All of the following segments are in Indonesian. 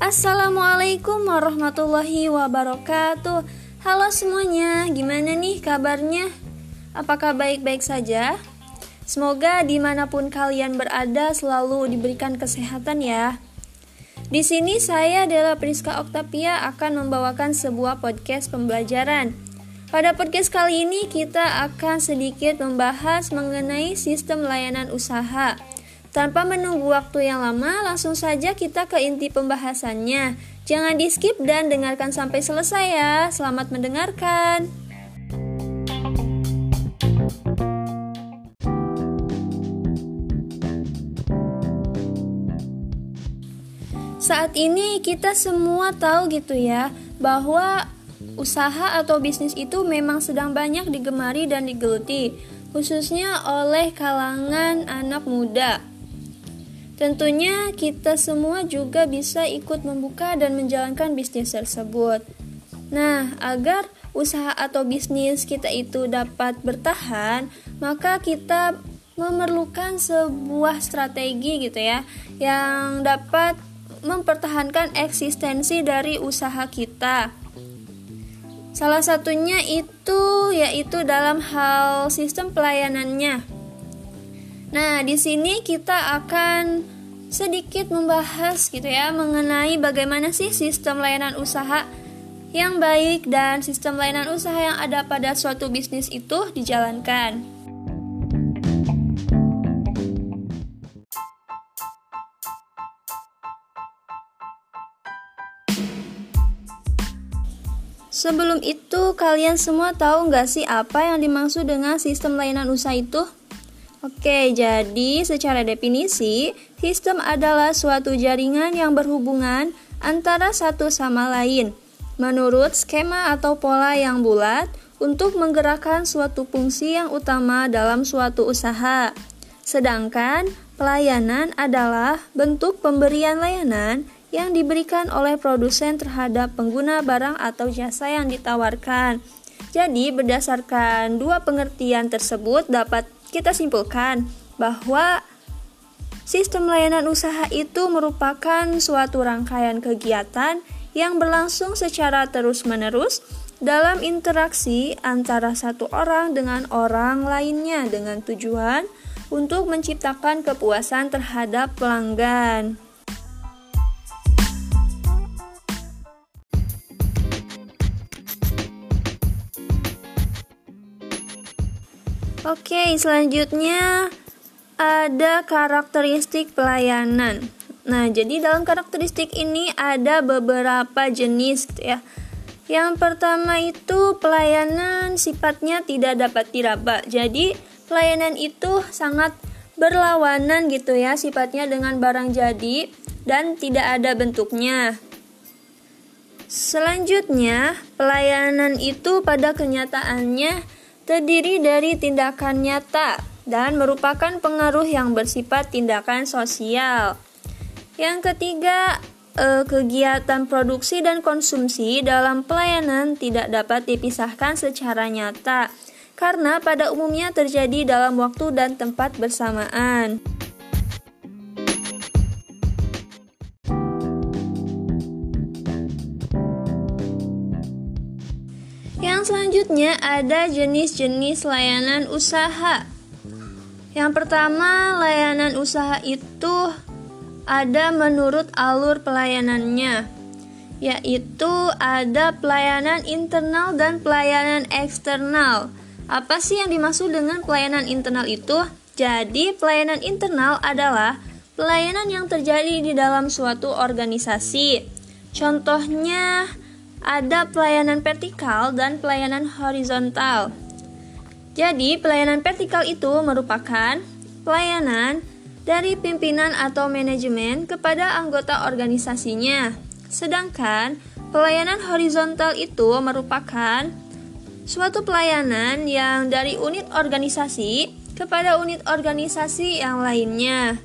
Assalamualaikum warahmatullahi wabarakatuh Halo semuanya, gimana nih kabarnya? Apakah baik-baik saja? Semoga di mana pun kalian berada selalu diberikan kesehatan ya Di sini saya adalah Priska Oktavia akan membawakan sebuah podcast pembelajaran pada podcast kali ini kita akan sedikit membahas mengenai sistem layanan usaha tanpa menunggu waktu yang lama, langsung saja kita ke inti pembahasannya. Jangan di skip dan dengarkan sampai selesai ya. Selamat mendengarkan. Saat ini kita semua tahu gitu ya bahwa usaha atau bisnis itu memang sedang banyak digemari dan digeluti, khususnya oleh kalangan anak muda. Tentunya kita semua juga bisa ikut membuka dan menjalankan bisnis tersebut. Nah, agar usaha atau bisnis kita itu dapat bertahan, maka kita memerlukan sebuah strategi gitu ya yang dapat mempertahankan eksistensi dari usaha kita. Salah satunya itu yaitu dalam hal sistem pelayanannya. Nah, di sini kita akan sedikit membahas gitu ya mengenai bagaimana sih sistem layanan usaha yang baik dan sistem layanan usaha yang ada pada suatu bisnis itu dijalankan. Sebelum itu, kalian semua tahu nggak sih apa yang dimaksud dengan sistem layanan usaha itu? Oke, jadi secara definisi, sistem adalah suatu jaringan yang berhubungan antara satu sama lain menurut skema atau pola yang bulat untuk menggerakkan suatu fungsi yang utama dalam suatu usaha. Sedangkan pelayanan adalah bentuk pemberian layanan yang diberikan oleh produsen terhadap pengguna barang atau jasa yang ditawarkan. Jadi, berdasarkan dua pengertian tersebut dapat kita simpulkan bahwa sistem layanan usaha itu merupakan suatu rangkaian kegiatan yang berlangsung secara terus-menerus dalam interaksi antara satu orang dengan orang lainnya dengan tujuan untuk menciptakan kepuasan terhadap pelanggan. Oke, selanjutnya ada karakteristik pelayanan. Nah, jadi dalam karakteristik ini ada beberapa jenis ya. Yang pertama itu pelayanan sifatnya tidak dapat diraba. Jadi, pelayanan itu sangat berlawanan gitu ya sifatnya dengan barang jadi dan tidak ada bentuknya. Selanjutnya, pelayanan itu pada kenyataannya terdiri dari tindakan nyata dan merupakan pengaruh yang bersifat tindakan sosial. Yang ketiga, eh, kegiatan produksi dan konsumsi dalam pelayanan tidak dapat dipisahkan secara nyata karena pada umumnya terjadi dalam waktu dan tempat bersamaan. Selanjutnya ada jenis-jenis layanan usaha. Yang pertama, layanan usaha itu ada menurut alur pelayanannya, yaitu ada pelayanan internal dan pelayanan eksternal. Apa sih yang dimaksud dengan pelayanan internal itu? Jadi, pelayanan internal adalah pelayanan yang terjadi di dalam suatu organisasi. Contohnya, ada pelayanan vertikal dan pelayanan horizontal. Jadi, pelayanan vertikal itu merupakan pelayanan dari pimpinan atau manajemen kepada anggota organisasinya. Sedangkan pelayanan horizontal itu merupakan suatu pelayanan yang dari unit organisasi kepada unit organisasi yang lainnya.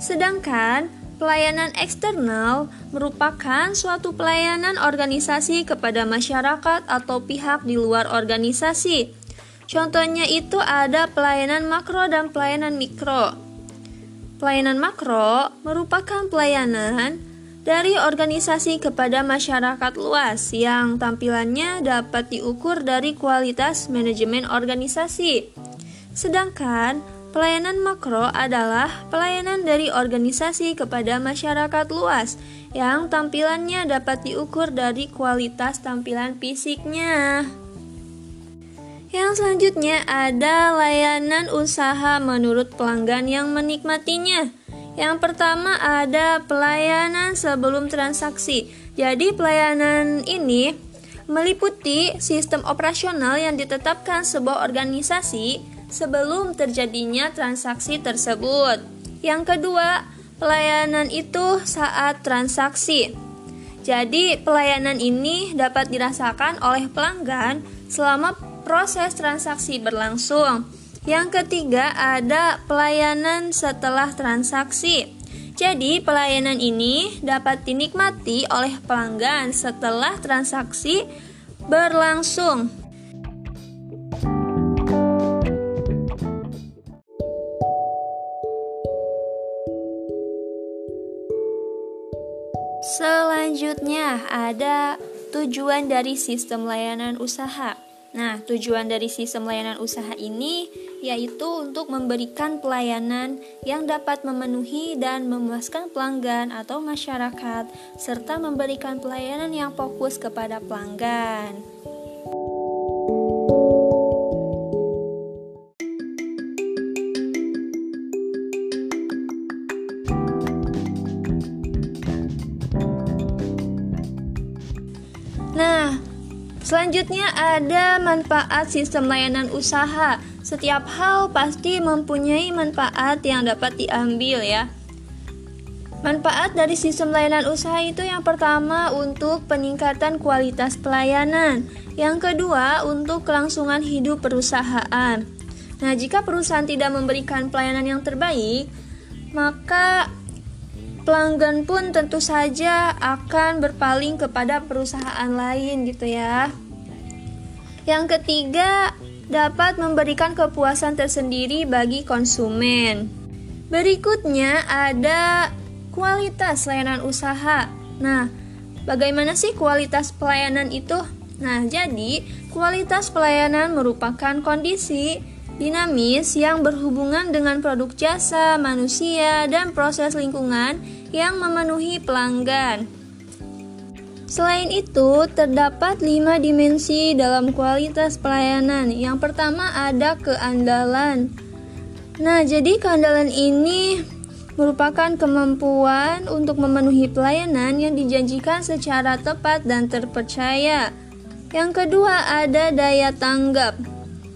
Sedangkan Pelayanan eksternal merupakan suatu pelayanan organisasi kepada masyarakat atau pihak di luar organisasi. Contohnya itu ada pelayanan makro dan pelayanan mikro. Pelayanan makro merupakan pelayanan dari organisasi kepada masyarakat luas yang tampilannya dapat diukur dari kualitas manajemen organisasi. Sedangkan pelayanan makro adalah pelayanan dari organisasi kepada masyarakat luas yang tampilannya dapat diukur dari kualitas tampilan fisiknya. Yang selanjutnya ada layanan usaha menurut pelanggan yang menikmatinya. Yang pertama ada pelayanan sebelum transaksi. Jadi pelayanan ini meliputi sistem operasional yang ditetapkan sebuah organisasi sebelum terjadinya transaksi tersebut. Yang kedua, pelayanan itu saat transaksi. Jadi, pelayanan ini dapat dirasakan oleh pelanggan selama proses transaksi berlangsung. Yang ketiga ada pelayanan setelah transaksi. Jadi, pelayanan ini dapat dinikmati oleh pelanggan setelah transaksi berlangsung. Selanjutnya, ada tujuan dari sistem layanan usaha. Nah, tujuan dari sistem layanan usaha ini yaitu untuk memberikan pelayanan yang dapat memenuhi dan memuaskan pelanggan atau masyarakat, serta memberikan pelayanan yang fokus kepada pelanggan. Selanjutnya ada manfaat sistem layanan usaha. Setiap hal pasti mempunyai manfaat yang dapat diambil ya. Manfaat dari sistem layanan usaha itu yang pertama untuk peningkatan kualitas pelayanan, yang kedua untuk kelangsungan hidup perusahaan. Nah, jika perusahaan tidak memberikan pelayanan yang terbaik, maka pelanggan pun tentu saja akan berpaling kepada perusahaan lain gitu ya. Yang ketiga, dapat memberikan kepuasan tersendiri bagi konsumen. Berikutnya ada kualitas layanan usaha. Nah, bagaimana sih kualitas pelayanan itu? Nah, jadi kualitas pelayanan merupakan kondisi dinamis yang berhubungan dengan produk jasa, manusia, dan proses lingkungan yang memenuhi pelanggan. Selain itu, terdapat lima dimensi dalam kualitas pelayanan. Yang pertama ada keandalan. Nah, jadi keandalan ini merupakan kemampuan untuk memenuhi pelayanan yang dijanjikan secara tepat dan terpercaya. Yang kedua ada daya tanggap.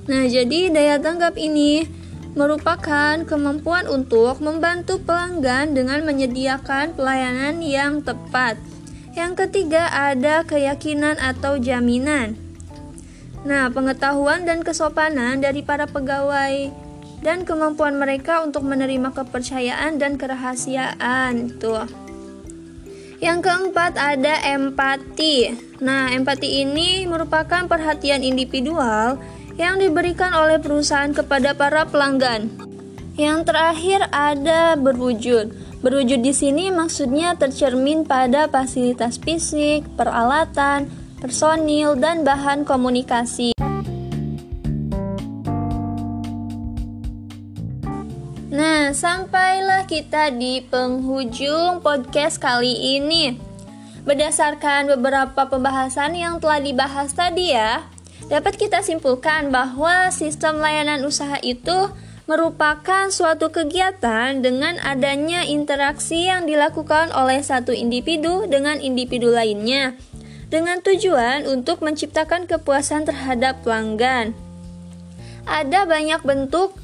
Nah, jadi daya tanggap ini merupakan kemampuan untuk membantu pelanggan dengan menyediakan pelayanan yang tepat. Yang ketiga ada keyakinan atau jaminan. Nah, pengetahuan dan kesopanan dari para pegawai dan kemampuan mereka untuk menerima kepercayaan dan kerahasiaan itu. Yang keempat ada empati. Nah, empati ini merupakan perhatian individual yang diberikan oleh perusahaan kepada para pelanggan. Yang terakhir ada berwujud. Berwujud di sini maksudnya tercermin pada fasilitas fisik, peralatan, personil, dan bahan komunikasi. Nah, sampailah kita di penghujung podcast kali ini. Berdasarkan beberapa pembahasan yang telah dibahas tadi ya, Dapat kita simpulkan bahwa sistem layanan usaha itu merupakan suatu kegiatan dengan adanya interaksi yang dilakukan oleh satu individu dengan individu lainnya dengan tujuan untuk menciptakan kepuasan terhadap pelanggan. Ada banyak bentuk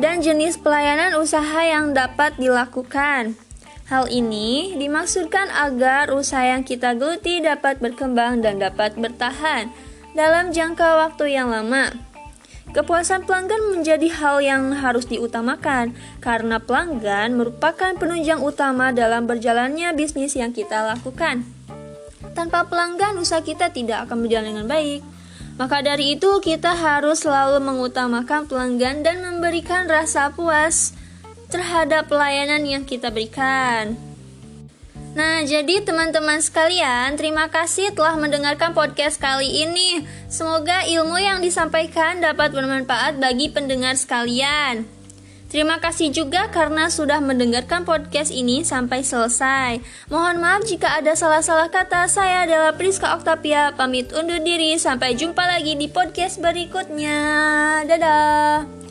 dan jenis pelayanan usaha yang dapat dilakukan. Hal ini dimaksudkan agar usaha yang kita geluti dapat berkembang dan dapat bertahan dalam jangka waktu yang lama. Kepuasan pelanggan menjadi hal yang harus diutamakan karena pelanggan merupakan penunjang utama dalam berjalannya bisnis yang kita lakukan. Tanpa pelanggan, usaha kita tidak akan berjalan dengan baik. Maka dari itu, kita harus selalu mengutamakan pelanggan dan memberikan rasa puas terhadap pelayanan yang kita berikan. Nah, jadi teman-teman sekalian, terima kasih telah mendengarkan podcast kali ini. Semoga ilmu yang disampaikan dapat bermanfaat bagi pendengar sekalian. Terima kasih juga karena sudah mendengarkan podcast ini sampai selesai. Mohon maaf jika ada salah-salah kata. Saya adalah Priska Oktavia, pamit undur diri. Sampai jumpa lagi di podcast berikutnya. Dadah.